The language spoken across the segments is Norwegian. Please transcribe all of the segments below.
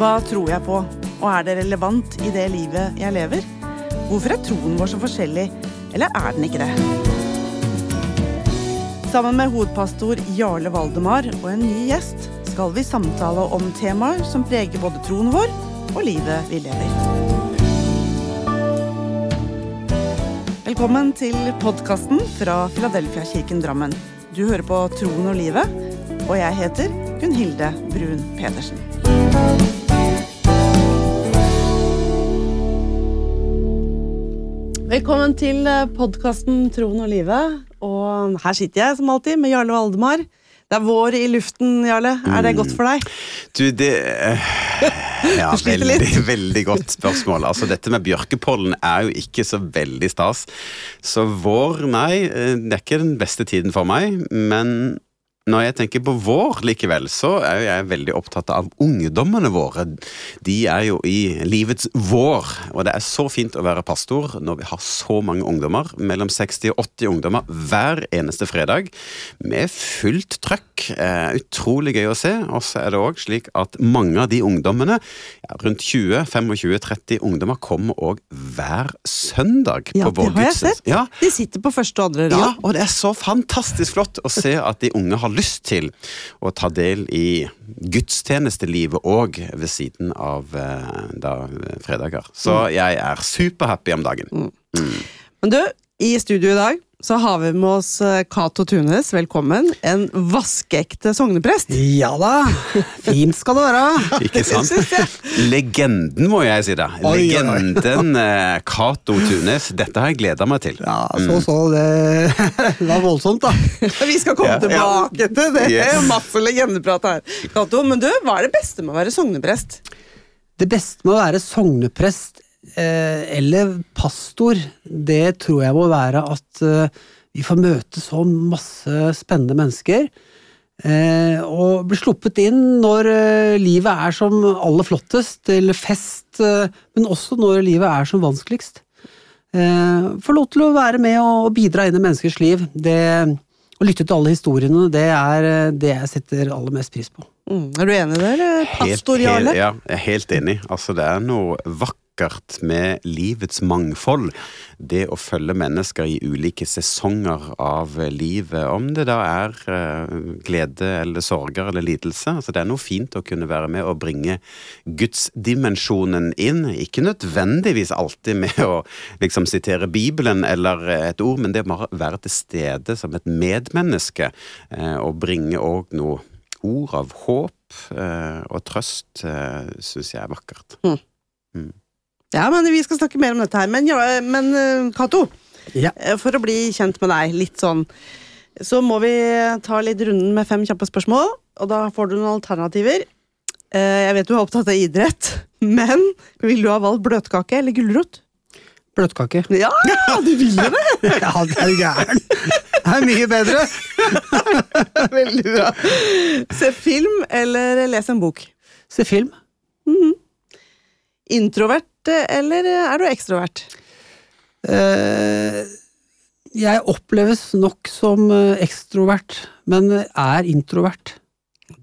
Hva tror jeg på, og er det relevant i det livet jeg lever? Hvorfor er troen vår så forskjellig, eller er den ikke det? Sammen med hovedpastor Jarle Valdemar og en ny gjest skal vi samtale om temaer som preger både troen vår og livet vi lever. Velkommen til podkasten fra Filadelfia-kirken Drammen. Du hører på Troen og livet, og jeg heter Gunn-Hilde Brun Pedersen. Velkommen til podkasten Troen og livet. Og her sitter jeg som alltid med Jarle Valdemar. Det er vår i luften, Jarle. Er det godt for deg? Du, det eh, Ja, veldig, veldig godt spørsmål. Altså, dette med bjørkepollen er jo ikke så veldig stas. Så vår, nei, eh, det er ikke den beste tiden for meg. Men når jeg tenker på vår likevel, så er jo jeg veldig opptatt av ungdommene våre. De er jo i livets vår, og det er så fint å være pastor når vi har så mange ungdommer. Mellom 60 og 80 ungdommer hver eneste fredag, med fullt trøkk. Eh, utrolig gøy å se. Og så er det òg slik at mange av de ungdommene, rundt 20-25-30 ungdommer, kommer òg hver søndag Ja, på vår gudstjeneste. Ja, De sitter på første og andre rad. ja, og det er så fantastisk flott å se at de unge har lyst til å ta del i gudstjenestelivet òg ved siden av eh, da, fredager. Så Mm. jeg er superhappy om dagen. Men du, i studio i dag så har vi med oss eh, Cato Tunes. Velkommen. En vaskeekte sogneprest. Ja da, fint skal det være. Ikke sant? Legenden, må jeg si da. Legenden eh, Cato Tunes. Dette har jeg gleda meg til. Ja, så så, det, var voldsomt da. Vi skal komme Ja, ja. tilbake til det. Yes. Masse legendeprat her. Cato, men du, hva er det beste med å være sogneprest? Det beste med å være sogneprest eller pastor, det tror jeg må være at eh, vi får møte så masse spennende mennesker. Eh, og bli sluppet inn når eh, livet er som aller flottest, eller fest, eh, men også når livet er som vanskeligst. Eh, få lov til å være med og bidra inn i menneskers liv. Det, å lytte til alle historiene, det er eh, det jeg setter aller mest pris på. Mm, er du enig i det, eller pastor Helt- Jarle? Ja, jeg er helt enig. Altså, det er noe vakkert med livets mangfold. Det å følge mennesker i ulike sesonger av livet. Om det da er eh, glede eller sorger eller lidelse. Altså, det er noe fint å kunne være med og bringe gudsdimensjonen inn. Ikke nødvendigvis alltid med å liksom sitere Bibelen eller et ord, men det å være til stede som et medmenneske. eh, og bringe òg noe ord av håp eh, og trøst uh, syns jeg er vakkert. Ja, men Vi skal snakke mer om dette her. Men, ja, men eh, Cato, Ja. eh, for å bli kjent med deg litt sånn, så må vi ta litt runden med fem kjappe spørsmål. Og da får du noen alternativer. Eh, Jeg vet du er opptatt av idrett, men vil du ha valgt bløtkake eller gulrot? Bløtkake. Ja, du ville det! Ja, det er gæren. Det er mye bedre. Veldig bra. Se film eller lese en bok? Se film. Introvert eh, eller er du ekstrovert? Eh, jeg oppleves nok som eh, ekstrovert, men er introvert.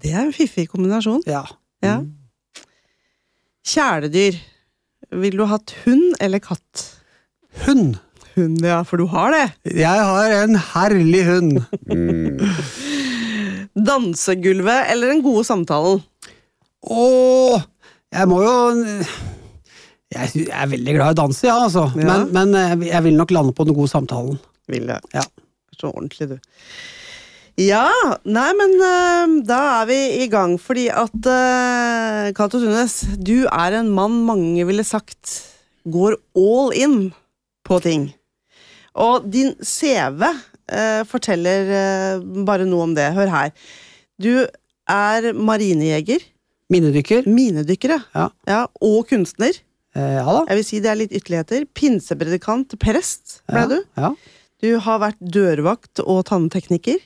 Det er en fiffig kombinasjon. Ja. Ja. Kjæledyr. Vil du ha hatt hund eller katt? Hund. Hund, ja, for du har det. Jeg har en herlig hund. Mm. Dansegulvet eller den gode samtalen? Åh, jeg må jo Jeg er veldig glad i å danse, ja, altså. Ja. Men, men eh, jeg vil nok lande på den gode samtalen. Vil jeg. Ja. Så ordentlig, du. Ja, nei, men uh, da er vi i gang, fordi at uh, Cato Tunes, du er en mann mange ville sagt går all in på ting. Og din CV uh, forteller bare noe om det. Hør her. Du er marinejeger, Minnedykker. minedykker, Ja. og kunstner. Eh, ja da. Jeg vil si det er litt ytterligheter. Pinsepredikant, prest ble Ja, du. Ja. Du har vært dørvakt og tanntekniker.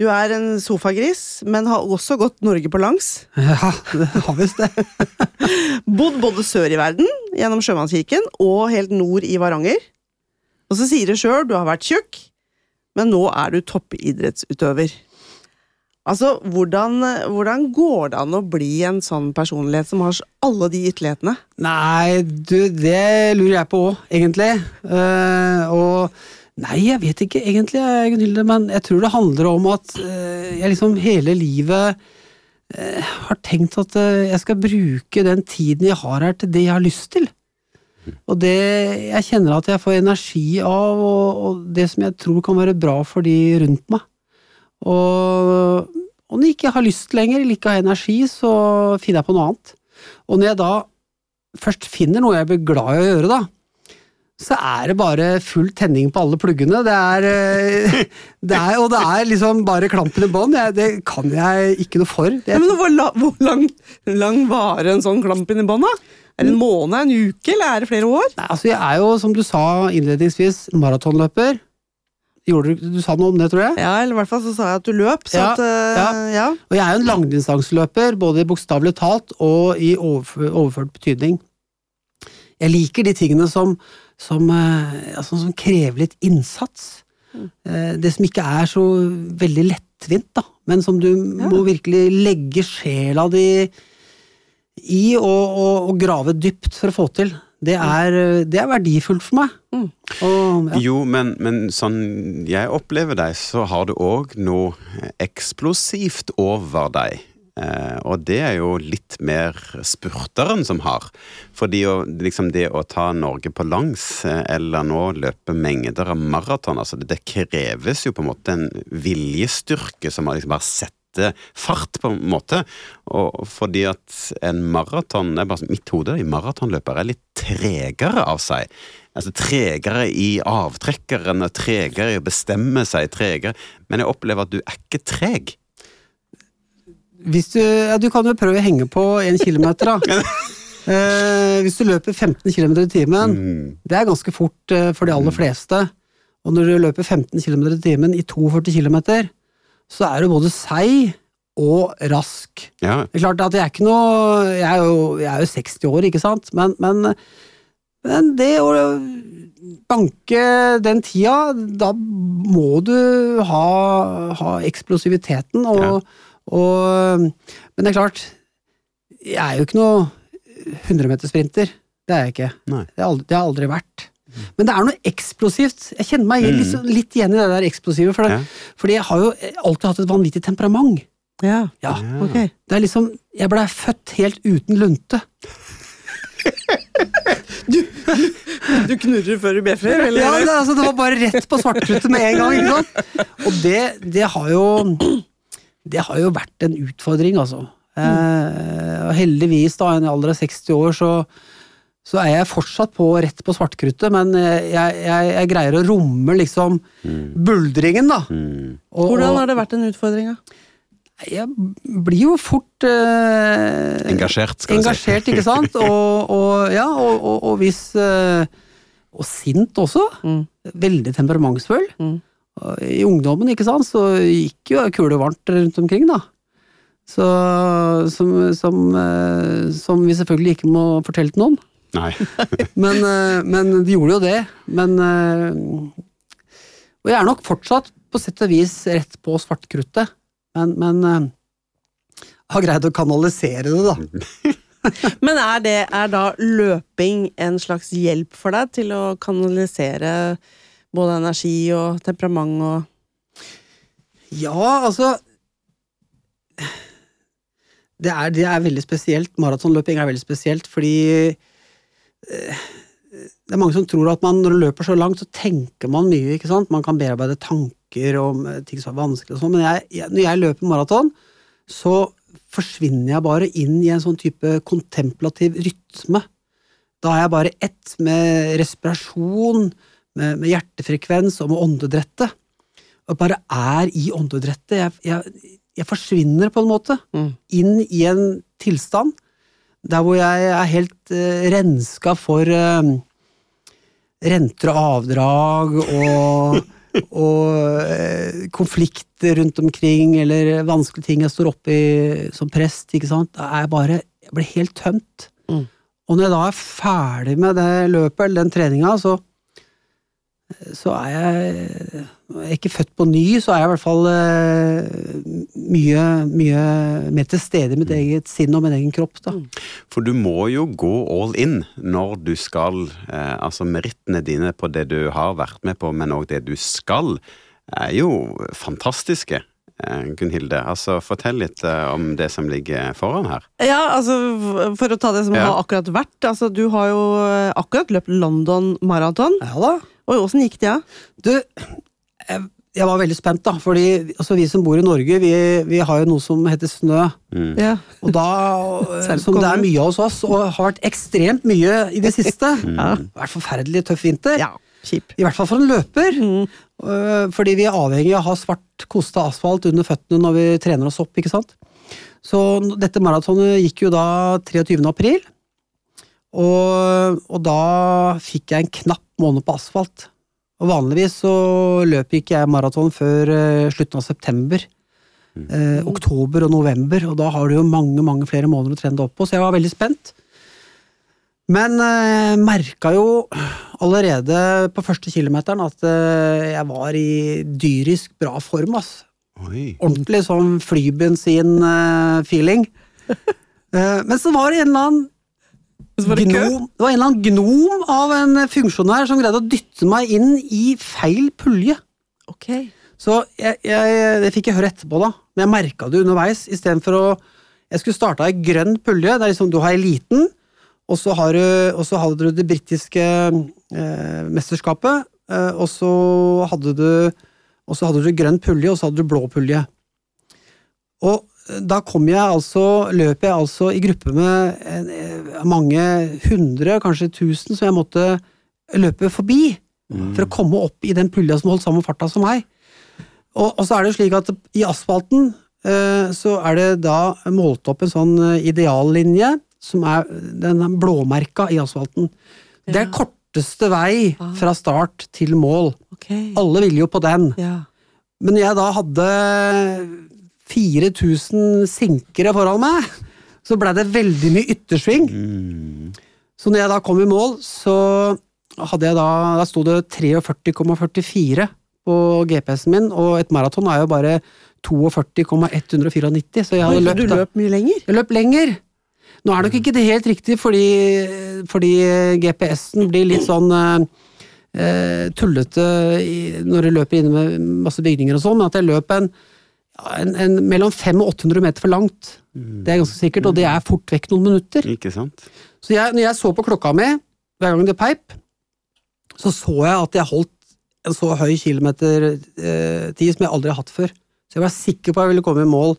Du er en sofagris, men har også gått Norge på langs. ja, det har visst det. Bodd både sør i verden, gjennom Sjømannskirken, og helt nord i Varanger. Og så sier du sjøl du har vært tjukk, men nå er du toppidrettsutøver. Altså, hvordan, hvordan går det an å bli en sånn personlighet som har alle de ytterlighetene? Nei, du, det lurer jeg på òg, egentlig. Uh, og Nei, jeg vet ikke egentlig, Gunhilde, men jeg tror det handler om at uh, jeg liksom hele livet uh, har tenkt at jeg skal bruke den tiden jeg har her, til det jeg har lyst til. Og det jeg kjenner at jeg får energi av, og, og det som jeg tror kan være bra for de rundt meg. Og, når jeg ikke har lyst lenger, eller ikke har energi, så finner jeg på noe annet. Og når jeg da først finner noe jeg blir glad i å gjøre, da, så er det bare full tenning på alle pluggene. Det er, eh, det er Og det er liksom bare klampen i bånn. Det kan jeg ikke noe for. Det, Ja, men hvor, la, hvor lang, lang varer en sånn klamp inn i bånn, da? Er det en måned, en uke, eller er det flere år? Nei, altså, jeg er jo, som du sa innledningsvis, maratonløper. Gjorde du, du sa noe om det, tror jeg? Ja, eller i hvert fall så sa jeg at du løp, så Ja, at eh, ja. Og jeg er jo en langdistanseløper, både bokstavelig talt og i overf- overført betydning. Jeg liker de tingene som, som, eh, altså, som krever litt innsats. Eh, Det som ikke er så veldig lettvint, da, men som du må virkelig legge sjela di i og, og, og grave dypt for å få til. Det er, eh, det er verdifullt for meg. Mm. Og, ja. Jo, men, men sånn jeg opplever deg, så har du òg noe eksplosivt over deg. Eh, og det er jo litt mer spurteren som har. Fordi å, liksom det å ta Norge på langs, eh, eller nå løpe mengder av maraton, altså det, det kreves jo på en måte en viljestyrke som har liksom bare sette fart, på en måte. Og fordi at en maraton det er bare, Mitt hode i maratonløper er litt tregere av seg. Altså Tregere i avtrekkeren, tregere i å bestemme seg, tregere Men jeg opplever at du er ikke treg. Hvis du, ja, du kan jo prøve å henge på en kilometer, da. Eh, hvis du løper 15 km i timen, Mm. det er ganske fort eh, for de aller fleste. Og når du løper 15 km i timen i 42 km, så er du både seig og rask. Ja, Det er klart at jeg er ikke noe Jeg er jo, jeg er jo 60 år, ikke sant, men, men, men det å banke den tida, da må du ha, ha eksplosiviteten og, Ja. og Men det er klart, jeg er jo ikke noe 100-metersprinter. Det er jeg ikke. Det har aldri, det har aldri vært. Men det er noe eksplosivt. Jeg kjenner meg Mm. litt, litt igjen i det der eksplosive, for det, Ja. fordi jeg har jo alltid hatt et vanvittig temperament. Ja, Ja, Ja. ok. det er liksom Jeg blei født helt uten lunte. Du knurrer før du bjeffer, eller? Ja, det, altså, det var bare rett på svartkruttet med en gang. ikke sant? Og det, det har jo Det har jo vært en utfordring, altså. Eh, og heldigvis, da, i en alder av 60 år, så, så er jeg fortsatt på rett på svartkruttet, men jeg, jeg, jeg greier å romme liksom buldringen, da. Mm. Og, Hvordan har det vært en utfordring? da? jeg blir jo fort eh, Engasjert, skal vi si. engasjert, ikke sant? Og, og ja, og, og, og hvis eh, Og sint også. Mm. Veldig temperamentsfull. Mm. I ungdommen, ikke sant, så gikk jo kule varmt rundt omkring, da. Så, som, som, eh, som vi selvfølgelig ikke må fortelle til noen. Nei. Men, eh, men de gjorde jo det. Men eh, Og jeg er nok fortsatt på sett og vis rett på svartkruttet, men, men eh, har greid å kanalisere det, da. Men er, det, er da løping en slags hjelp for deg til å kanalisere både energi og temperament og Ja, altså det er, det er veldig spesielt. Maratonløping er veldig spesielt, fordi det er mange som tror at man når man løper så langt, så tenker man mye. ikke sant? Man kan bearbeide tanker om eh, ting som er vanskelig og sånn, men jeg, jeg, når jeg løper maraton, så forsvinner jeg bare inn i en sånn type kontemplativ rytme. Da er jeg bare ett med respirasjon, med, med hjertefrekvens og med åndedrettet. Og bare er i åndedrettet. Jeg, jeg, jeg forsvinner på en måte Mm. inn i en tilstand der hvor jeg er helt uh, renska for uh, renter og avdrag og, og uh, konflikter rundt omkring, eller vanskelige ting jeg står oppi som prest. ikke sant? Da er jeg bare Jeg blir helt tømt. Mm. Og når jeg da er ferdig med det løpet eller den treninga, så så er jeg er ikke født på ny, så er jeg i hvert fall eh, mye, mye mer til stede i mitt eget sinn og min egen kropp. da. For du må jo gå all in når du skal eh, Altså merittene dine på det du har vært med på, men òg det du skal, er jo fantastiske. Eh, Gunhilde, altså fortell litt om det som ligger foran her. Ja, altså For å ta det som Ja. har akkurat vært. Altså, du har jo akkurat løpt London Marathon. Ja da. Og åssen gikk det? Ja? Du, jeg, jeg var veldig spent, da. Fordi altså, vi som bor i Norge, vi, vi har jo noe som heter snø. Mm. Ja. Og da, som det er mye hos oss, og har vært ekstremt mye i det siste. Ja. Det har vært forferdelig tøff vinter. ja. Kjip. I hvert fall for en løper. Mm. Øh, Fordi vi er avhengig av å ha svart kosta asfalt under føttene når vi trener oss opp. ikke sant? Så dette maratonet gikk jo da 23. april. Og, og da fikk jeg en knapp måned på asfalt. Og vanligvis så løper ikke jeg maraton før eh, slutten av september. Eh, oktober og november, og da har du jo mange mange flere måneder å trene deg opp på, så jeg var veldig spent. Men eh, merka jo allerede på første kilometeren at eh, jeg var i dyrisk bra form. ass. Oi. Ordentlig sånn flybensin-feeling. Eh, men så var det en eller annen var det gnom, det var en eller annen gnom av en funksjonær som greide å dytte meg inn i feil pulje. Ok. Så jeg, jeg, det fikk jeg høre etterpå, da. Men jeg merka det underveis. Istedenfor å Jeg skulle starta ei grønn pulje. Det er liksom, Du har eliten, og så, har du, og så hadde du det britiske eh, mesterskapet. Eh, og så hadde du og så hadde du grønn pulje, og så hadde du blå pulje. Og eh, da kom jeg altså, løp jeg altså i gruppe med eh, mange hundre, kanskje tusen, som jeg måtte løpe forbi. For å komme opp i den pulja som holdt samme farta som meg. Og, og så er det slik at i asfalten eh, så er det da målt opp en sånn eh, ideallinje som er den er blåmerka i asfalten. Det er korteste vei Ah. fra start til mål. Okay. Alle vil jo på den. Ja. Men jeg da hadde 4000 sinkere foran meg, så blei det veldig mye yttersving. Mm. Så når jeg da kom i mål, så hadde jeg da Da sto det 43,44 på GPS-en min, og et maraton er jo bare 42,194, så jeg hadde løpt du løp mye lenger? Jeg løp lenger. Nå er nok ikke det helt riktig, fordi, fordi GPS-en blir litt sånn eh, eh, tullete når du løper inne med masse bygninger og sånn, men at jeg løp en, en, en mellom 500 og 800 meter for langt. Det er ganske sikkert, og det er fort vekk noen minutter. Ikke sant? Så jeg, når jeg så på klokka mi hver gang det peip, så så jeg at jeg holdt en så høy kilometertid eh, som jeg aldri har hatt før. Så jeg var sikker på at jeg ville komme i mål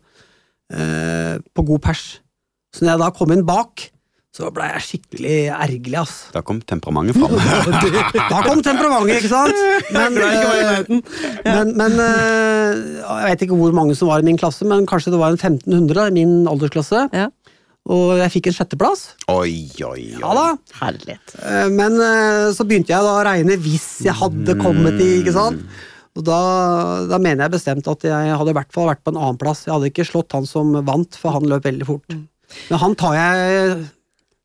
eh, på god pers. Så når jeg da kom inn bak, så ble jeg skikkelig ergerlig, ass. Da kom temperamentet fram. Da kom temperamentet, ikke sant? Men, eh, nærheten. men, men eh, jeg vet ikke hvor mange som var i min klasse, men kanskje det var en 1500 i min aldersklasse. Ja. Og jeg fikk en sjetteplass. Oi, oi, oi. Ja da. Herlighet. Eh, Men så begynte jeg da å regne hvis jeg hadde kommet i, ikke sant? Og da, da mener jeg bestemt at jeg hadde i hvert fall vært på en annen plass. Jeg hadde ikke slått han som vant, for han løp veldig fort. Men han tar jeg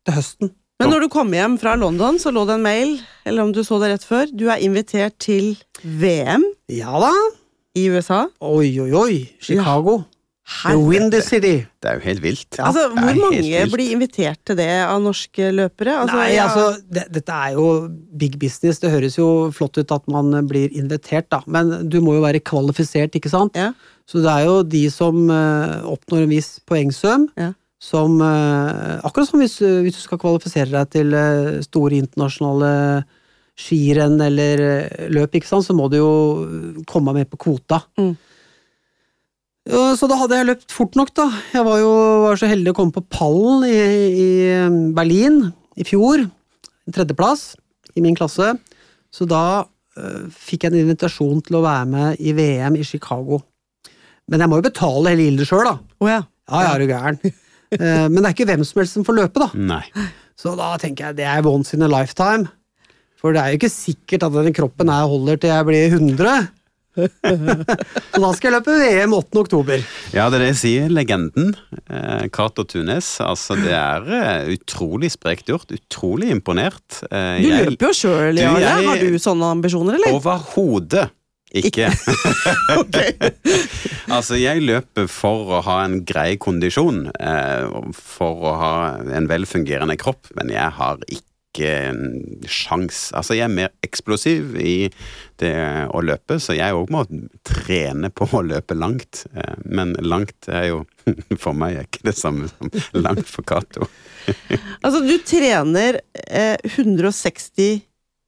til høsten. Men når du kom hjem fra London, så lå det en mail, eller om du så det rett før, du er invitert til VM Ja da. i USA. Oi, oi, oi. Chicago. The Windy City. Det er jo helt vilt. Altså, er hvor mange blir invitert til det av norske løpere? Altså, Nei, ja. altså, det, dette er jo big business. Det høres jo flott ut at man blir invitert, da. Men du må jo være kvalifisert, ikke sant? Ja. Så det er jo de som uh, oppnår en viss poengsum, Ja. Som eh, Akkurat som hvis, hvis du skal kvalifisere deg til eh, store internasjonale skirenn eller eh, løp, ikke sant, så må du jo komme med på kvota. Mm. Så da hadde jeg løpt fort nok, da. Jeg var jo var så heldig å komme på pallen i, i eh, Berlin i fjor. Tredjeplass i min klasse. Så da uh, fikk jeg en invitasjon til å være med i VM i Chicago. Men jeg må jo betale hele gildet sjøl, da. Oh, ja. Ja, ja, er du gæren. Eh, Men det er ikke hvem som helst som får løpe, da. Nei. Så da tenker jeg det er once in a lifetime. For det er jo ikke sikkert at den kroppen her holder til jeg blir 100. Så da skal jeg løpe VM 8. oktober. Ja, det er det jeg sier. Legenden. Eh, Cato Tunes. Altså, det er eh, utrolig sprekt gjort. Utrolig imponert. Eh, Du jeg- løper jo sjøl, Du, Jarle. Har du sånne ambisjoner, eller? Overhodet ikke. Ok. altså, jeg løper for å ha en grei kondisjon, eh, for å ha en velfungerende kropp, men jeg har ikke en sjans. Altså, jeg er mer eksplosiv i det å løpe, så jeg òg må trene på å løpe langt. Eh, men langt er jo for meg er ikke det samme som langt for Cato. Altså, du trener eh, 160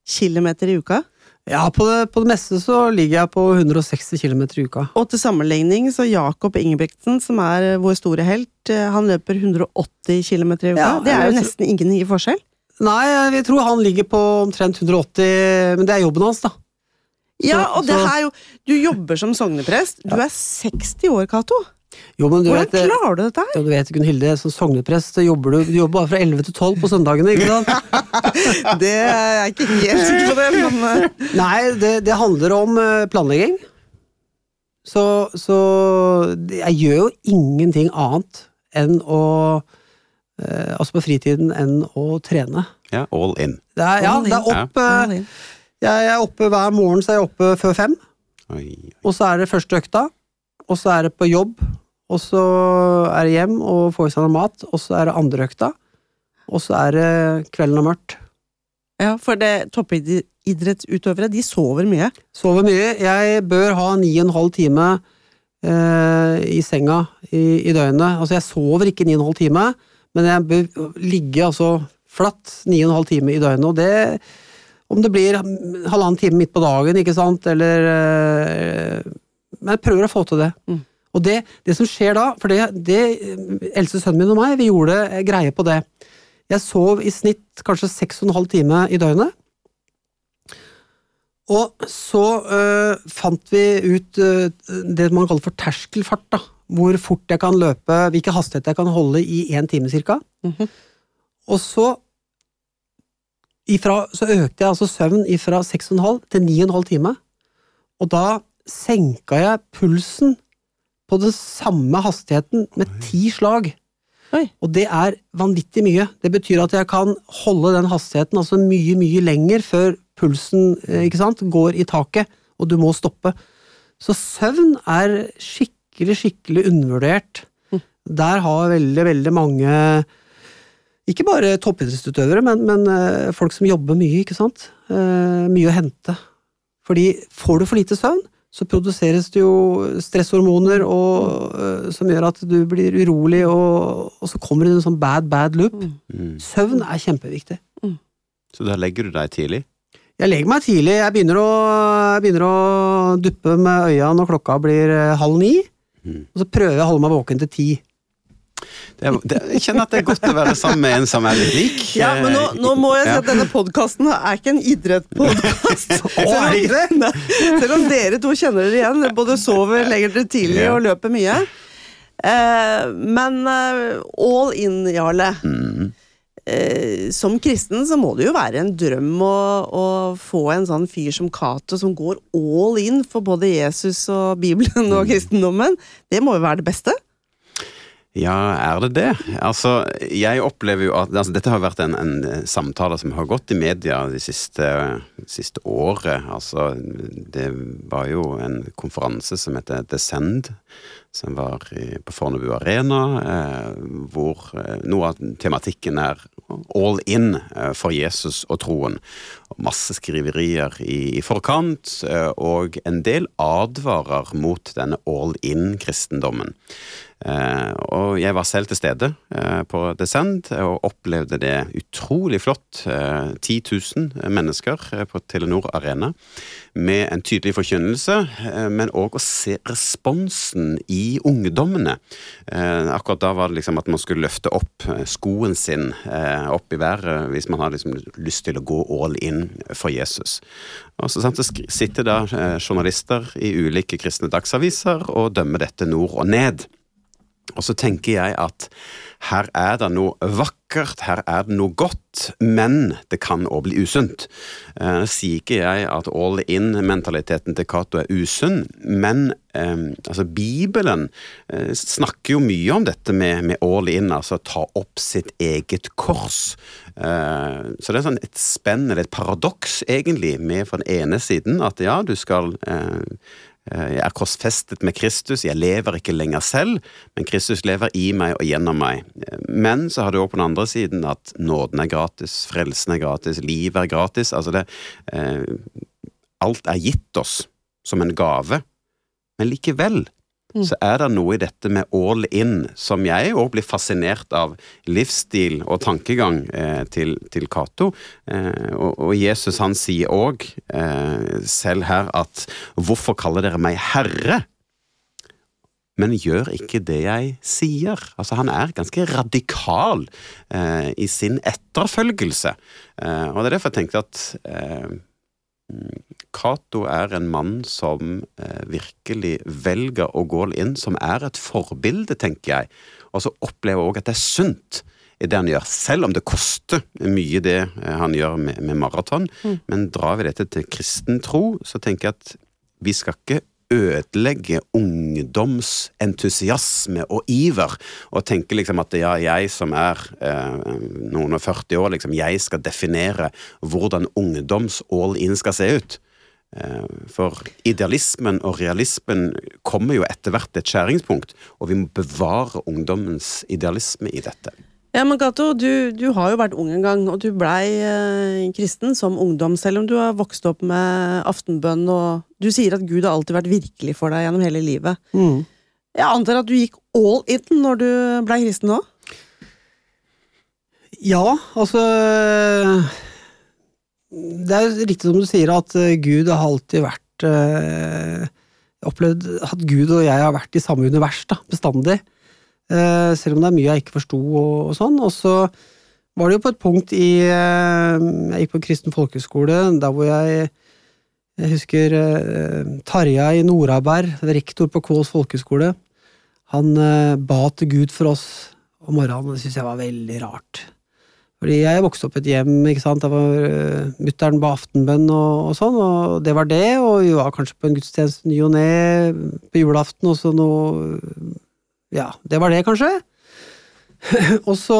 km i uka. Ja, på det, på det meste så ligger jeg på 160 km i uka. Og til sammenligning så Jakob Ingebrigtsen, som er vår store helt, eh, han løper 180 km i uka. Ja, det er jo nesten ingen ny forskjell. Nei, jeg tror han ligger på omtrent 180, men det er jobben hans, da. Ja, og det her er jo Du jobber som sogneprest. Du er 60 år, Cato. Jo, men du Hvordan vet, klarer du dette her? ja, du vet Gunn Hilde, som sogneprest jobber du, du jobber bare fra 11 til 12 på søndagene, ikke sant? Det er jeg ikke helt sikker på det, men eh, Nei, det, det handler om eh, planlegging. Så, så jeg gjør jo ingenting annet enn å eh, Altså på fritiden enn å trene. Ja, all in. Det er, ja, det er opp eh, Ja. jeg, jeg er oppe hver morgen, så er jeg oppe før fem. Oi. Og så er det første økta, og så er det på jobb, og så er det hjem og få i seg noe mat, og så er det andre økta, og så er det kvelden og mørkt. ja, for det toppidrettsutøvere, de sover mye. Sover mye. Jeg bør ha ni og en halv time eh, i senga i, i døgnet. Altså, jeg sover ikke ni og en halv time, men jeg bør ligge altså flatt ni og en halv time i døgnet, og det om det blir halvannen time midt på dagen, ikke sant, eller eh, Men jeg prøver å få til det. Mm. Og det, det som skjer da, for det, det eldste sønnen min og meg, vi gjorde eh, greie på det. Jeg sov i snitt kanskje seks og en halv time i døgnet. Og så øh, fant vi ut øh, det man kaller for terskelfart. da, Hvor fort jeg kan løpe, hvilken hastighet jeg kan holde i én time cirka. -hmm. Og så ifra, så økte jeg altså søvn fra 6,5 til 9,5 time. Og da senka jeg pulsen på den samme hastigheten med ti slag. Oi. Og det er vanvittig mye. Det betyr at jeg kan holde den hastigheten altså mye, mye lenger før pulsen eh, ikke sant, går i taket, og du må stoppe. Så søvn er skikkelig, skikkelig undervurdert. Mm. Der har veldig, veldig mange ikke bare toppidrettsutøvere, men, men eh, folk som jobber mye, ikke sant. Eh, mye å hente. Fordi får du for lite søvn, så produseres det jo stresshormoner og, uh, som gjør at du blir urolig, og, og så kommer det en sånn bad, bad loop. Mm. Søvn er kjempeviktig. Så da legger du deg tidlig? Jeg legger meg tidlig. Jeg begynner å, jeg begynner å duppe med øya når klokka blir eh, halv ni. Mm. Og så prøver jeg å holde meg våken til ti. Det det, jeg kjenner at det er godt å være sammen med en som er litt lik. Ja, men nå, nå må jeg si at denne podkasten er ikke en idrettspodkast. Det? Selv om dere to kjenner dere igjen, både sover, legger dere tidlig og løper mye. Eh, men eh, all in, Jarle. Mm. Eh, som kristen så må det jo være en drøm å, å få en sånn fyr som Cato som går all in for både Jesus og Bibelen Mm. og kristendommen. Det må jo være det beste? Ja, er det det? Altså, jeg opplever jo at altså, Dette har vært en, en samtale som har gått i media de siste, siste året. Altså, det var jo en konferanse som heter Descend, som var på Fornebu Arena, eh, hvor eh, noe av tematikken er all in eh, for Jesus og troen. Masse skriverier i, i forkant, eh, og en del advarer mot denne all in-kristendommen. Eh, og jeg var selv til stede eh, på Descend og opplevde det utrolig flott. Eh, 10 000 mennesker eh, på Telenor Arena med en tydelig forkynnelse, men òg å se responsen i ungdommene. Akkurat da var det liksom at man skulle løfte opp skoen sin opp i været hvis man har liksom lyst til å gå all in for Jesus. Og så, sitter da journalister i ulike kristne dagsaviser og dømmer dette nord og ned. Og så tenker jeg at her er det noe vakkert, her er det noe godt, men det kan òg bli usunt. Eh, sier ikke jeg at all in-mentaliteten til Cato er usunn, men eh, altså Bibelen eh, snakker jo mye om dette med, med all in, altså ta opp sitt eget kors. Eh, så det er sånn et spenn, eller et paradoks, egentlig, med fra den ene siden at ja, du skal eh, jeg er korsfestet med Kristus, jeg lever ikke lenger selv, men Kristus lever i meg og gjennom meg. Eh, men så har du òg på den andre siden at nåden er gratis, frelsen er gratis, livet er gratis. Altså det eh, Alt er gitt oss som en gave, men likevel Mm. så er det noe i dette med all in som jeg òg blir fascinert av livsstil og tankegang eh, til, til Cato. Eh, og, og, Jesus han sier òg eh, selv her at hvorfor kaller dere meg herre? Men gjør ikke det jeg sier. Altså Han er ganske radikal eh, i sin etterfølgelse. Eh, og det er derfor jeg tenkte at eh, Cato er en mann som eh, virkelig velger å gå inn, som er et forbilde, tenker jeg. Og så opplever jeg òg at det er sunt i det han gjør, selv om det koster mye det eh, han gjør med, med maraton. Mm. Men drar vi dette til kristen tro, så tenker jeg at vi skal ikke ødelegge ungdomsentusiasme og iver, og tenke liksom at ja, jeg som er eh, noen og 40 år, liksom, jeg skal definere hvordan ungdoms all-in skal se ut. Eh, for idealismen og realismen kommer jo etter hvert til et skjæringspunkt, og vi må bevare ungdommens idealisme i dette. Ja, men Gato, du, du, har jo vært ung en gang, og du blei eh, kristen som ungdom, selv om du har vokst opp med aftenbønn, og du sier at Gud har alltid vært virkelig for deg gjennom hele livet. Mm. Jeg antar at du gikk all in når du blei kristen òg? Ja, altså Det er riktig som du sier, at eh, Gud har alltid vært eh, opplevd at Gud og jeg har vært i samme univers, da, bestandig. Eh, selv om det er mye jeg ikke forsto og, og, sånn. Og så var det jo på et punkt i eh, Jeg gikk på en kristen folkehøgskole der hvor jeg jeg husker eh, Tarjei Noraberg, rektor på Kvåls folkehøgskole. Han ba til Gud for oss om morgenen, og det syntes jeg var veldig rart. Fordi jeg vokste opp i et hjem, ikke sant, der var mutter'n ba aftenbønn og, og, sånn, og det var det, og vi var kanskje på en gudstjeneste ny og ne på julaften, og så noe ja, det var det, kanskje. og så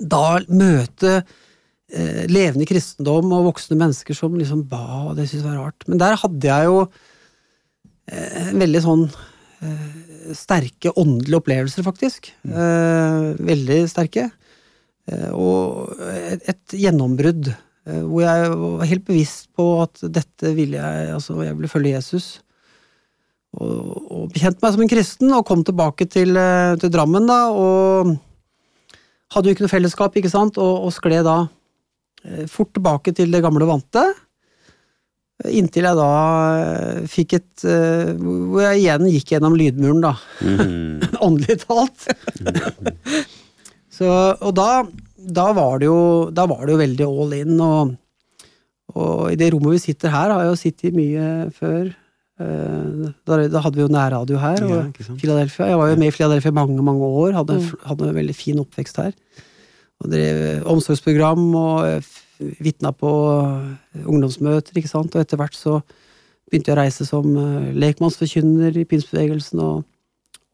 Da møte eh, levende kristendom og voksne mennesker som liksom ba, og det syntes jeg var rart. Men der hadde jeg jo eh, veldig sånn eh, sterke åndelige opplevelser, faktisk. Mm. Eh, veldig sterke. Eh, og et, et gjennombrudd eh, hvor jeg var helt bevisst på at dette ville jeg Altså, jeg ville følge Jesus og, og bekjente meg som en kristen, og kom tilbake til, eh, til, Drammen, da, og hadde jo ikke noe fellesskap, ikke sant, og, og skled da eh, fort tilbake til det gamle vante. Inntil jeg da eh, fikk et Hvor jeg igjen gikk gjennom lydmuren, da. Mm. Åndelig talt. Så, og da, da, var det jo, da var det jo veldig all in, og, og i det rommet vi sitter her, har jeg jo sittet mye før da, da, hadde vi jo nærradio her. og ja, Philadelphia. Jeg var jo med i Philadelphia mange mange år, hadde, mm. hadde en veldig fin oppvekst her. Og drev omsorgsprogram og vitna på ungdomsmøter, ikke sant. Og etter hvert så begynte jeg å reise som lekmannsforkynner i pinsbevegelsen. Og,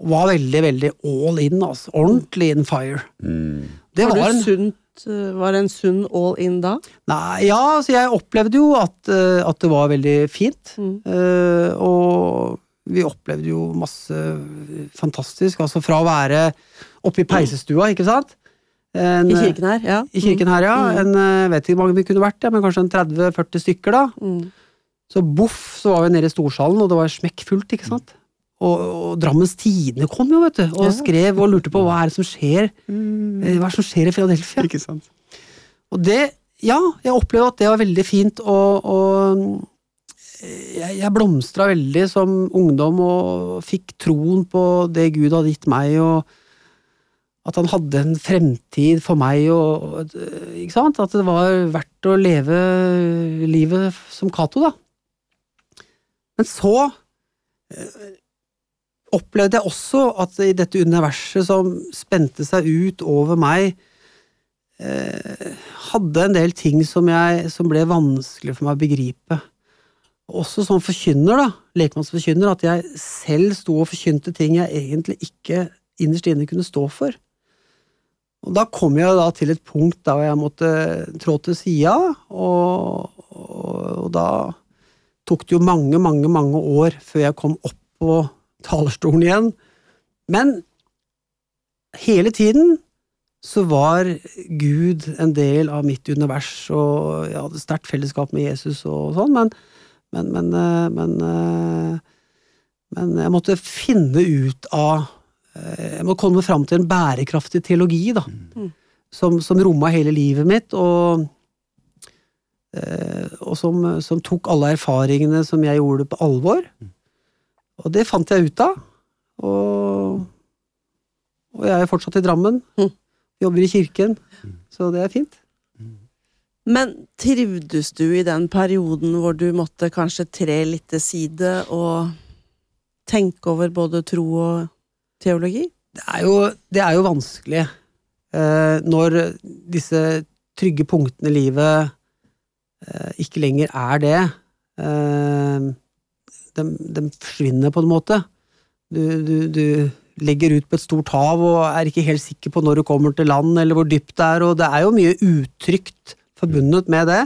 og var veldig, veldig all in, altså. Ordentlig in fire. Mm. Det var, var en sunt Eh, var det en sunn all in da? Nei, ja, altså jeg opplevde jo at, eh, at det var veldig fint. Mm. Uh, og vi opplevde jo masse fantastisk. Altså fra å være oppe i peisestua, ikke sant? En, I kirken her, ja. I kirken her, ja. Mm. En, vet ikke hvor mange vi kunne vært, ja, men kanskje en 30-40 stykker, da. Mm. Så boff, så var vi nede i storsalen, og det var smekkfullt, ikke sant. Og, og Drammens Tidende kom jo, vet du, og ja. skrev og lurte på hva er det som skjer mm. Eh, hva er det som skjer i Philadelphia. Ikke sant? Og det, ja, jeg opplevde at det var veldig fint, og, og eh, jeg, jeg blomstra veldig som ungdom og fikk troen på det Gud hadde gitt meg, og at han hadde en fremtid for meg, og, ikke sant? At det var verdt å leve livet som Cato, da. Men så eh, opplevde jeg også at i dette universet som spente seg ut over meg, eh, hadde en del ting som, jeg, som ble vanskelig for meg å begripe. Også som forkynner, da, lekmannsforkynner, at jeg selv sto og forkynte ting jeg egentlig ikke innerst inne kunne stå for. Og da kom jeg da til et punkt da jeg måtte trå til sida, og, og, og da tok det jo mange, mange, mange år før jeg kom opp på talerstolen igjen. Men hele tiden så var Gud en del av mitt univers, og jeg hadde sterkt fellesskap med Jesus og sånn, men, men, men, eh, men, eh, men jeg måtte finne ut av eh, Jeg må komme fram til en bærekraftig teologi, da, Mm. som, som romma hele livet mitt, og og som, som tok alle erfaringene som jeg gjorde, på alvor. Og det fant jeg ut av. Og, og jeg er fortsatt i Drammen. Mm. Jobber i kirken. Så det er fint. Men trivdes du i den perioden hvor du måtte kanskje tre litt til side og tenke over både tro og teologi? Det er jo, det er jo vanskelig eh, når disse trygge punktene i livet eh, ikke lenger er det. Eh, de, de forsvinner på en måte. Du, du, du legger ut på et stort hav og er ikke helt sikker på når du kommer til land, eller hvor dypt det er, og det er jo mye utrygt forbundet med det.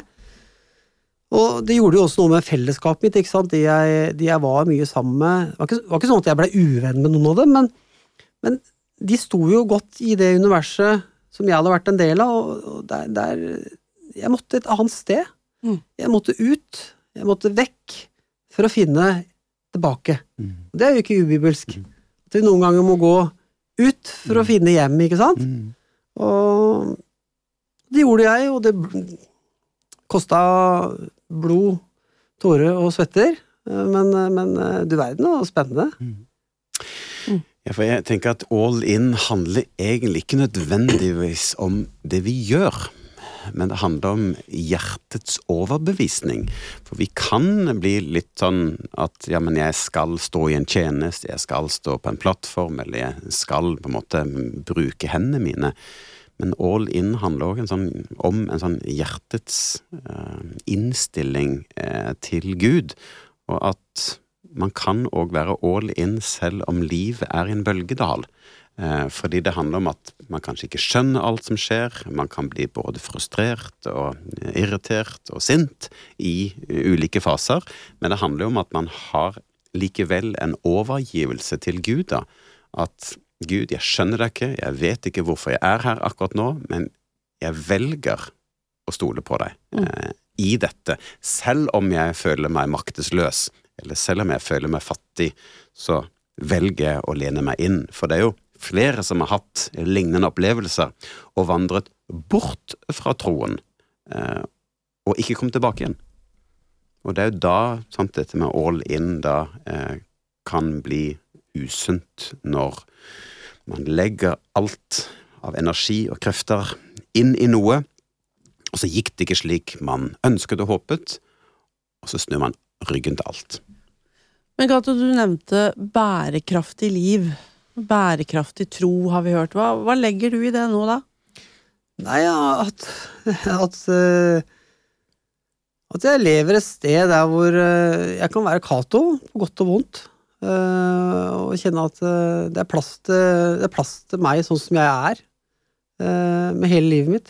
Og det gjorde jo også noe med fellesskapet mitt, ikke sant? De jeg, de jeg var mye sammen med. Det var ikke, var ikke sånn at jeg ble uvenn med noen av dem, men, men de sto jo godt i det universet som jeg hadde vært en del av, og, der, der Jeg måtte et annet sted. Mm. Jeg måtte ut. Jeg måtte vekk for å finne tilbake. Det er jo ikke ubibelsk. At vi noen ganger må gå ut for å finne hjem, ikke sant? Mm. Og det gjorde jeg, og det kosta blod, tårer og svetter. Men, men du verden, det var spennende. Ja, for jeg tenker at all in handler egentlig ikke nødvendigvis om det vi gjør, men det handler om hjertets overbevisning. For vi kan bli litt sånn at ja, men jeg skal stå i en tjeneste, jeg skal stå på en plattform, eller jeg skal på en måte bruke hendene mine. Men all in handler også sånn, om en sånn hjertets eh, innstilling eh, til Gud, og at man kan òg være all in selv om livet er i en bølgedal. Eh, fordi det handler om at man kanskje ikke skjønner alt som skjer. Man kan bli både frustrert og irritert og sint i ulike faser. Men det handler om at man har likevel en overgivelse til Gud. da, At Gud, jeg skjønner deg ikke, jeg vet ikke hvorfor jeg er her akkurat nå, men jeg velger å stole på deg eh, i dette. Selv om jeg føler meg maktesløs, eller selv om jeg føler meg fattig, så velger jeg å lene meg inn. For det er jo flere som har hatt lignende opplevelser og vandret bort fra troen, eh, og ikke kom tilbake igjen. Og det er jo da sant, dette med all in da eh, kan bli usunt når man legger alt av energi og krefter inn i noe, og så gikk det ikke slik man ønsket og håpet, og så snur man ryggen til alt. Men Gato, du nevnte bærekraftig liv. Bærekraftig tro, har vi hørt. Hva, hva legger du i det nå, da? Nei, ja, at, at eh, At jeg lever et sted der hvor eh, jeg kan være Cato, på godt og vondt. eh, og kjenne at det er, plass til, det er plass til meg sånn som jeg er. med hele livet mitt.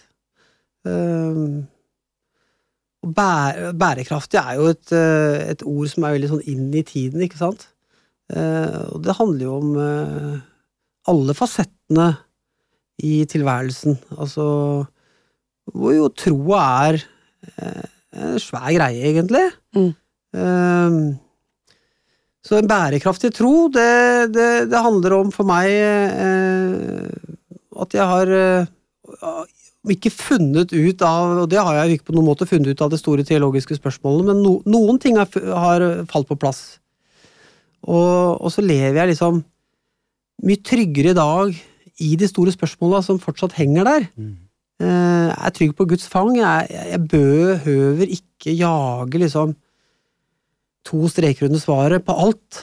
Og bæ bærekraftig er jo et, et ord som er veldig sånn inn i tiden, ikke sant? Eh, og det handler jo om eh, alle fasettene i tilværelsen. Altså hvor jo troa er eh, en svær greie, egentlig. Mm. Så en bærekraftig tro, det, det, det handler om for meg eh, at jeg har ikke funnet ut av, og det har jeg ikke på noen måte funnet ut av det store teologiske spørsmålet, men no, noen ting har, har falt på plass. Og, og så lever jeg liksom mye tryggere i dag i de store spørsmåla som fortsatt henger der. Mm. Jeg er trygg på Guds fang. Jeg, jeg, jeg behøver ikke jage liksom to streker under svaret på alt.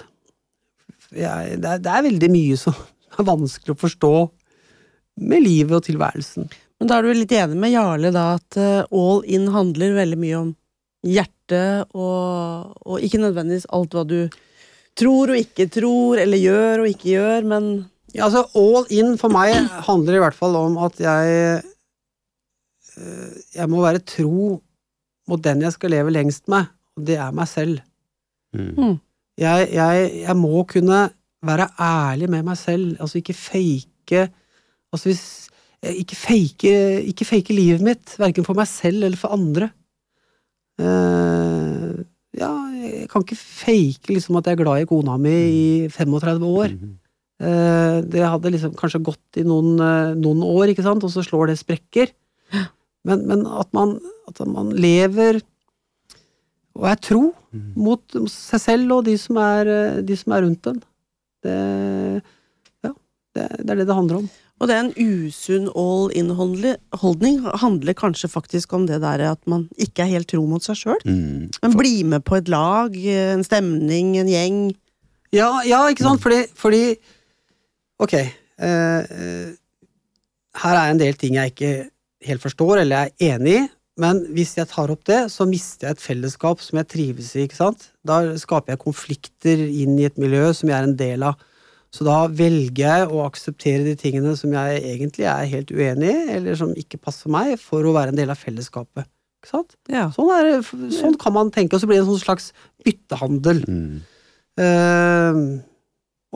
jeg, det, er, det er veldig mye som er vanskelig å forstå med livet og tilværelsen. Men da er du litt enig med Jarle da at eh, all in handler veldig mye om hjertet, og, og ikke nødvendigvis alt hva du tror og ikke tror, eller gjør og ikke gjør, men Ja, altså All in for meg handler i hvert fall om at jeg øh, Jeg må være tro mot den jeg skal leve lengst med, og det er meg selv. Mm. Jeg, jeg, jeg må kunne være ærlig med meg selv, altså ikke fake Altså hvis Ikke fake, ikke fake livet mitt, verken for meg selv eller for andre. Uh, ja, jeg kan ikke fake liksom at jeg er glad i kona mi i 35 år. Mm. Eh, det hadde liksom kanskje gått i noen, eh, noen år, ikke sant, og så slår det sprekker. Men, men at, man, at man lever og er tro Mm. mot seg selv og de som er, eh, de som er rundt en. Det, ja, det, det er det det handler om. Og det er en usunn all in-holdning handler kanskje faktisk om det der at man ikke er helt tro mot seg sjøl. Mm. Men bli med på et lag, en stemning, en gjeng. Ja, ja ikke sant, fordi, fordi Ok, eh, eh, her er en del ting jeg ikke helt forstår, eller er enig i, men hvis jeg tar opp det, så mister jeg et fellesskap som jeg trives i, ikke sant? Da skaper jeg konflikter inn i et miljø som jeg er en del av. Så da velger jeg å akseptere de tingene som jeg egentlig er helt uenig i, eller som ikke passer meg, for å være en del av fellesskapet. Ikke sant? Ja. Sånn, er, sånn kan man tenke, og så blir det en sånn slags byttehandel. Mm. Uh,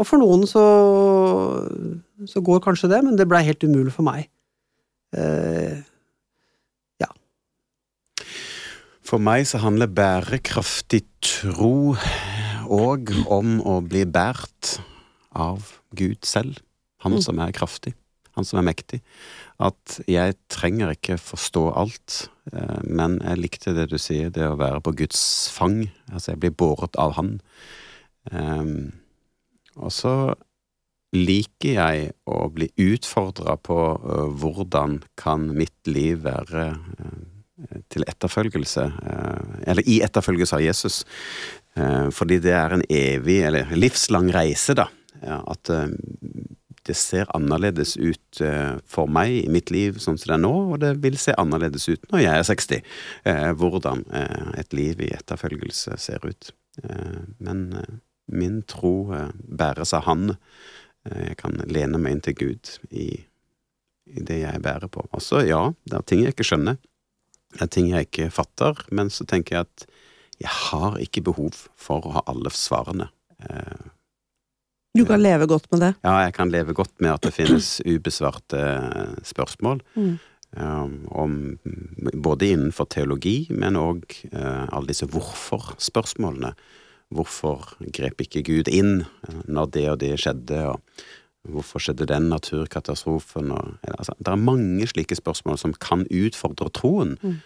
og for noen så, så går kanskje det, men det blei helt umulig for meg. Ja. For meg så handler bærekraftig tro òg om å bli båret av Gud selv. Han Mm. som er kraftig, han som er mektig. At jeg trenger ikke forstå alt, eh, men jeg likte det du sier, det å være på Guds fang. Altså, jeg blir båret av Han. Ehm, og så liker jeg å bli utfordra på eh, hvordan kan mitt liv være eh, til etterfølgelse, eller i etterfølgelse av Jesus. Fordi det er en evig, eller livslang reise, da. At eh, det ser annerledes ut eh, for meg i mitt liv sånn som det er nå, og det vil se annerledes ut når jeg er 60. eh, Hvordan et liv i etterfølgelse ser ut. Men min tro bæres av Han. Jeg kan lene meg inn til Gud i, det jeg bærer på. Og så, ja, det er ting jeg ikke skjønner. Det er ting jeg ikke fatter, men så tenker jeg at jeg har ikke behov for å ha alle svarene. Eh, Du kan leve godt med det. Ja, jeg kan leve godt med at det finnes ubesvarte eh, spørsmål. Mm. Um, om, både innenfor teologi, men òg alle disse hvorfor-spørsmålene. Hvorfor grep ikke Gud inn eh, når det og det skjedde, og hvorfor skjedde den naturkatastrofen? Og, altså, det er mange slike spørsmål som kan utfordre troen. Mm.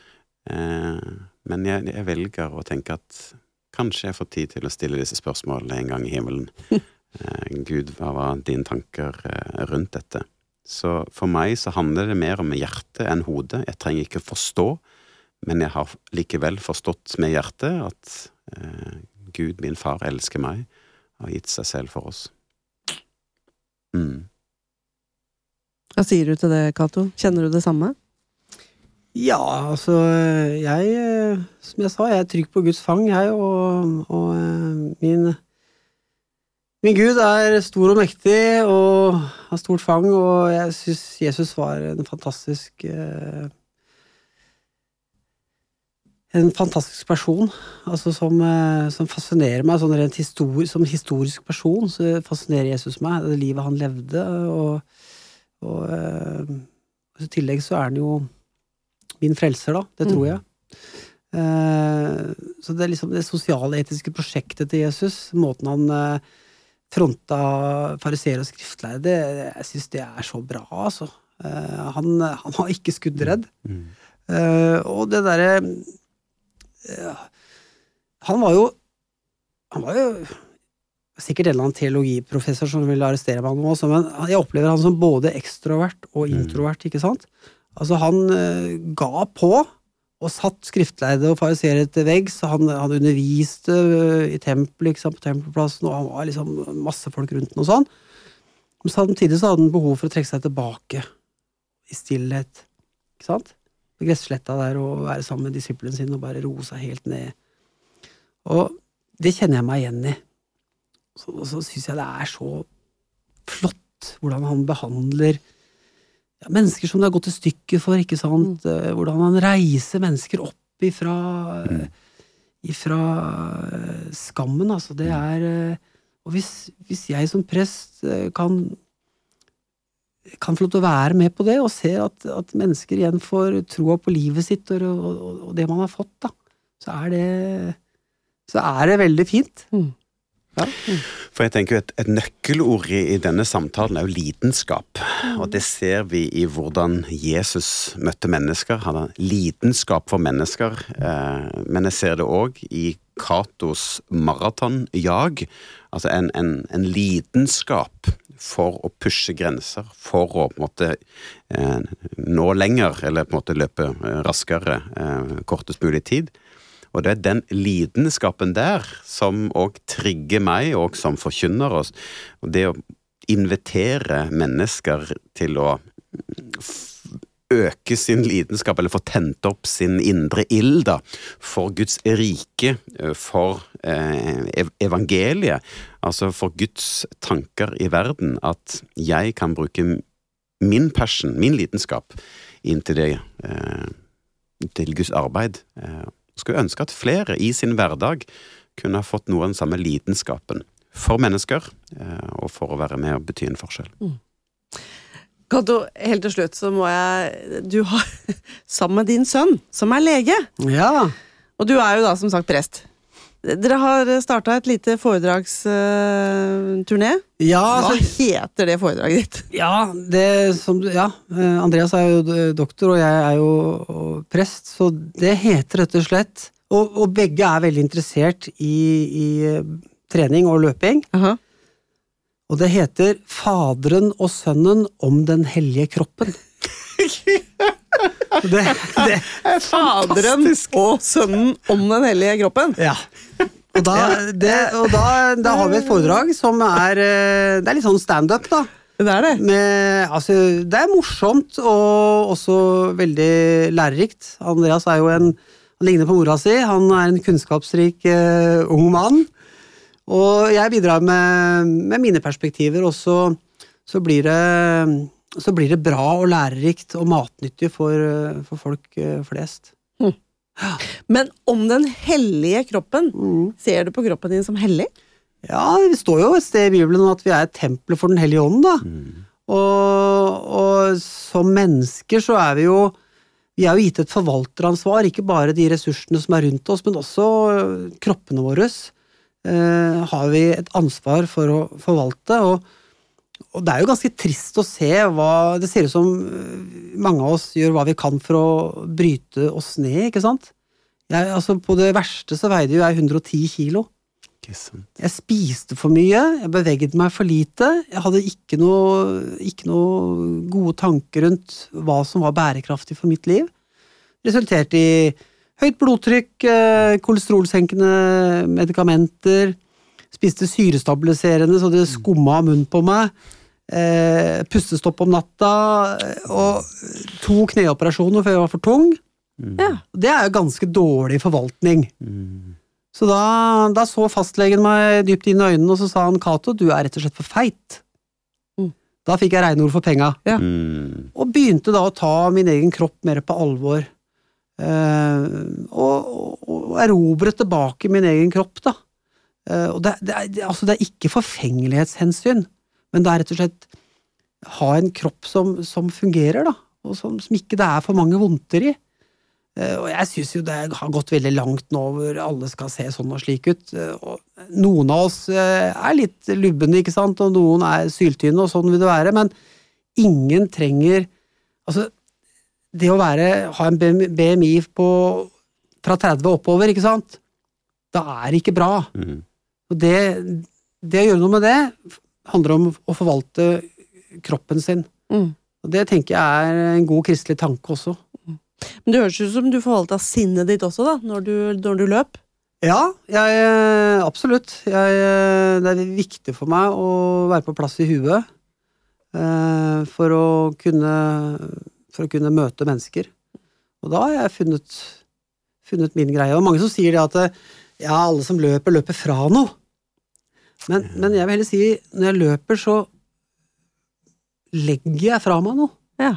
Uh, men jeg, jeg velger å tenke at kanskje jeg får tid til å stille disse spørsmålene en gang i himmelen. Eh, Gud, hva var dine tanker eh, rundt dette? Så for meg så handler det mer om hjertet enn hodet. Jeg trenger ikke forstå, men jeg har likevel forstått med hjertet at eh, Gud, min far, elsker meg og har gitt seg selv for oss. Mm. Hva sier du til det, Cato? Kjenner du det samme? ja, altså jeg Som jeg sa, jeg er trygg på Guds fang, jeg, og, og min Min Gud er stor og mektig og har stort fang, og jeg syns Jesus var en fantastisk eh, En fantastisk person, altså som, eh, som fascinerer meg sånn rent histori som historisk person. Så fascinerer Jesus meg, det livet han levde, og, og eh, i tillegg så er han jo min frelser, da. Det tror Mm. jeg. Eh, så det er liksom det sosialetiske prosjektet til Jesus, måten han eh, fronta fariseere og skriftlærde, jeg syns det er så bra, altså. Uh, han, han var ikke skuddredd. Mm. Uh, og det derre uh, Han var jo Han var jo sikkert en eller annen teologiprofessor som ville arrestere meg nå også, men jeg opplever han som både ekstrovert og Mm. introvert, ikke sant? Altså, han eh, ga på, og satt skriftleide og fariseere til veggs. Han, han underviste øh, i tempelet, på tempelplassen, og han var liksom masse folk rundt ham og sånn. Men samtidig så hadde han behov for å trekke seg tilbake i stillhet. Ikke sant? På gressletta der og være sammen med disiplene sine og bare roe seg helt ned. Og det kjenner jeg meg igjen i. Så, og så syns jeg det er så flott hvordan han behandler ja, mennesker som det har gått i stykker for, ikke sant. Eh, Hvordan han reiser mennesker opp ifra, eh, ifra eh, skammen, altså. Det er eh, Og hvis, hvis jeg som prest kan kan få lov til å være med på det, og se at, at mennesker igjen får troa på livet sitt og, og, og det man har fått, da, så er det, så er det veldig fint. Mm. Ja. For jeg tenker et, et nøkkelord i, i denne samtalen er jo lidenskap. Og det ser vi i hvordan Jesus møtte mennesker. Han har lidenskap for mennesker. Eh, men jeg ser det òg i Katos maratonjag. Altså en, en, en lidenskap for å pushe grenser, for å på en måte eh, nå lenger, eller på en måte løpe eh, raskere, eh, kortest mulig tid. Og det er den lidenskapen der som òg trigger meg, og som forkynner oss. Og det å invitere mennesker til å øke sin lidenskap, eller få tent opp sin indre ild, da, for Guds rike, eh, for eh, evangeliet, altså for Guds tanker i verden, at jeg kan bruke min passion, min lidenskap, inn til det, eh, til Guds arbeid. Eh, skulle ønske at flere i sin hverdag kunne ha fått noe av den samme lidenskapen for mennesker, eh, og for å være med og bety en forskjell. Kato, helt til slutt så må jeg Du har sammen med din sønn, som er lege, Ja. og du er jo da som sagt prest. Dere har starta et lite foredragsturné. Ja, Hva altså, heter det foredraget ditt? ja, det som Ja, eh, Andreas er jo doktor, og jeg er jo prest, så det heter rett og slett Og, og begge er veldig interessert i, i eh, trening og løping. Aha. Og det heter Faderen og Sønnen om den hellige kroppen. det, det, Faderen og Sønnen om den hellige kroppen. ja. Og, da, det, og da, da har vi et foredrag som er eh, Det er litt sånn standup, da. Det er det. Med, altså, det er morsomt og også veldig lærerikt. Andreas er jo en Han ligner på mora si. Han er en kunnskapsrik uh, ung mann. Og jeg bidrar med, med mine perspektiver, og så, så, blir det, så blir det bra og lærerikt og matnyttig for, eh, for folk flest. flest. Men om den hellige kroppen, ser du på kroppen din som hellig? Ja, det står jo et sted i Bibelen at vi er et tempel for Den hellige ånd, da. Og, og som mennesker så er vi jo Vi er jo gitt et forvalteransvar, ikke bare de ressursene som er rundt oss, men også øh, kroppene våre. Eh, har vi et ansvar for å forvalte. Og, og det er jo ganske trist å se hva Det ser ut som øh, mange av oss gjør hva vi kan for å bryte oss ned, ikke sant? Jeg, altså På det verste så veide jo jeg 110 kilo. Ikke sant? Jeg spiste for mye, jeg beveget meg for lite. Jeg hadde ikke noe, ikke noe gode tanker rundt hva som var bærekraftig for mitt liv. Resulterte i høyt blodtrykk, eh, kolesterolsenkende medikamenter, spiste syrestabiliserende så det skumma av munnen på meg, eh, pustestopp om natta eh, og to kneoperasjoner før jeg var for tung. Ja. Det er jo ganske dårlig forvaltning. Mm. Så da, da så fastlegen meg dypt inn i øynene, og så sa han Cato, du er rett og slett for feit. Mm. Da fikk jeg regneord for penga, Ja. Mm. og begynte da å ta min egen kropp mer på alvor. Eh, og, og, og erobret tilbake min egen kropp, da. Eh, og det, det, er, det, altså det er ikke forfengelighetshensyn, men det er rett og slett ha en kropp som, som fungerer, da. Og som, som ikke det er for mange vondter i. Eh, Og jeg syns jo det har gått veldig langt nå hvor alle skal se sånn og slik ut. Eh, Og noen av oss er litt lubne, ikke sant, og noen er syltynne, og sånn vil det være, men ingen trenger Altså, det å være, ha en BMI på fra 30 og oppover, ikke sant, da er det ikke bra. Mm. Og det, det å gjøre noe med det handler om å forvalte kroppen sin. Mm. Og det tenker jeg er en god kristelig tanke også. Men det høres ut som du forvalta sinnet ditt også, da, når du, når du løp. Ja, jeg, eh, absolutt. Jeg, eh, det er viktig for meg å være på plass i huet eh, for, å kunne, for å kunne møte mennesker. Og da har jeg funnet, funnet min greie. Og mange som sier det at ja, alle som løper, løper fra noe. Men, men jeg vil heller si når jeg løper, så legger jeg fra meg noe. Ja.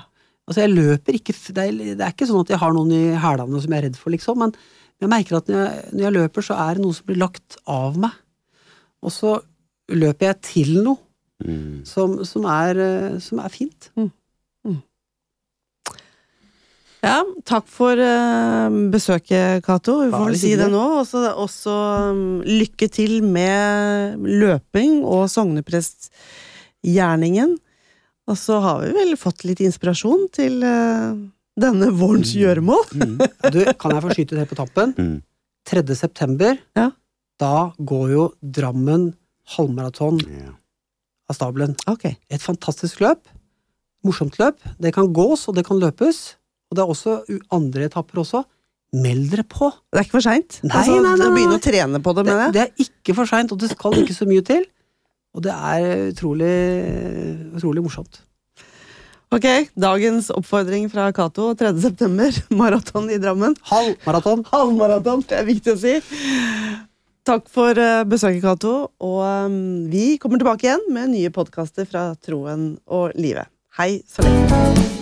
Altså, jeg løper ikke det er, det er ikke sånn at jeg har noen i hælene som jeg er redd for, liksom, men jeg merker at når jeg, når jeg løper, så er det noe som blir lagt av meg. Og så løper jeg til noe Mm. som, som, er, eh, som er fint. Ja, takk for uh, besøket, Cato. Vi får vel si det nå. Også, også um, lykke til med løping og sogneprestgjerningen. Og så har vi vel fått litt inspirasjon til uh, denne vårens gjøremål. Mm. Du, kan jeg få skyte det på tappen? Mm. 3. september, Ja. da går jo Drammen halvmaraton Ja. av stabelen. Okay. Et fantastisk løp. Morsomt løp. Det kan gås, og det kan løpes. Og det er også andre etapper også. Meld dere på! Det er ikke for seint? Altså, begynne å trene på det, Det, mener jeg. det er ikke for seint, og det skal ikke så mye til. Og det er utrolig, utrolig morsomt. Ok, dagens oppfordring fra Cato 3. september, maraton i Drammen. Halv maraton. Halvmaraton, det er viktig å si. Takk for eh, besøket, Cato. Og um, vi kommer tilbake igjen med nye podkaster fra Troen og livet. Hei så lenge.